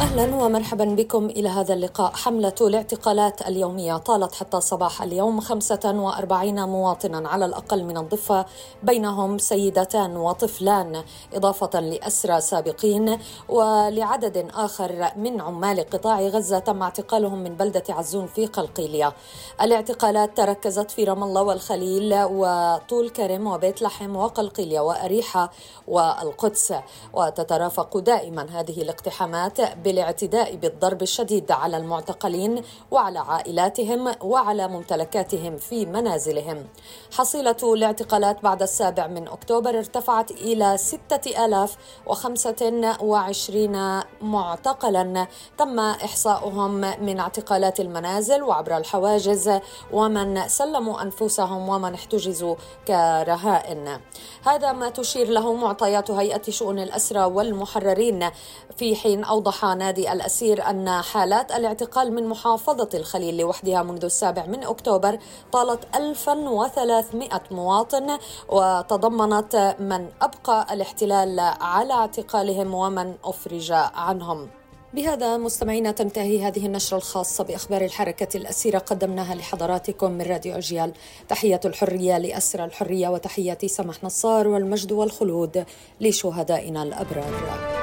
أهلا ومرحبا بكم إلى هذا اللقاء حملة الاعتقالات اليومية طالت حتى صباح اليوم 45 مواطنا على الأقل من الضفة بينهم سيدتان وطفلان إضافة لأسرى سابقين ولعدد آخر من عمال قطاع غزة تم اعتقالهم من بلدة عزون في قلقيلية. الاعتقالات تركزت في رام الله والخليل وطول كرم وبيت لحم وقلقيلية وأريحة والقدس وتترافق دائما هذه الاقتحامات بال الاعتداء بالضرب الشديد على المعتقلين وعلى عائلاتهم وعلى ممتلكاتهم في منازلهم. حصيلة الاعتقالات بعد السابع من أكتوبر ارتفعت إلى 6025 معتقلا. تم إحصاؤهم من اعتقالات المنازل وعبر الحواجز ومن سلموا أنفسهم ومن احتجزوا كرهائن. هذا ما تشير له معطيات هيئة شؤون الأسرى والمحررين. في حين أوضح نادي الأسير أن حالات الاعتقال من محافظة الخليل لوحدها منذ السابع من أكتوبر طالت 1300 مواطن وتضمنت من أبقى الاحتلال على اعتقالهم ومن أفرج عنهم. بهذا مستمعينا تنتهي هذه النشرة الخاصة بأخبار الحركة الأسيرة قدمناها لحضراتكم من راديو أجيال. تحية الحرية لأسرى الحرية وتحياتي سمح نصار والمجد والخلود لشهدائنا الأبرار.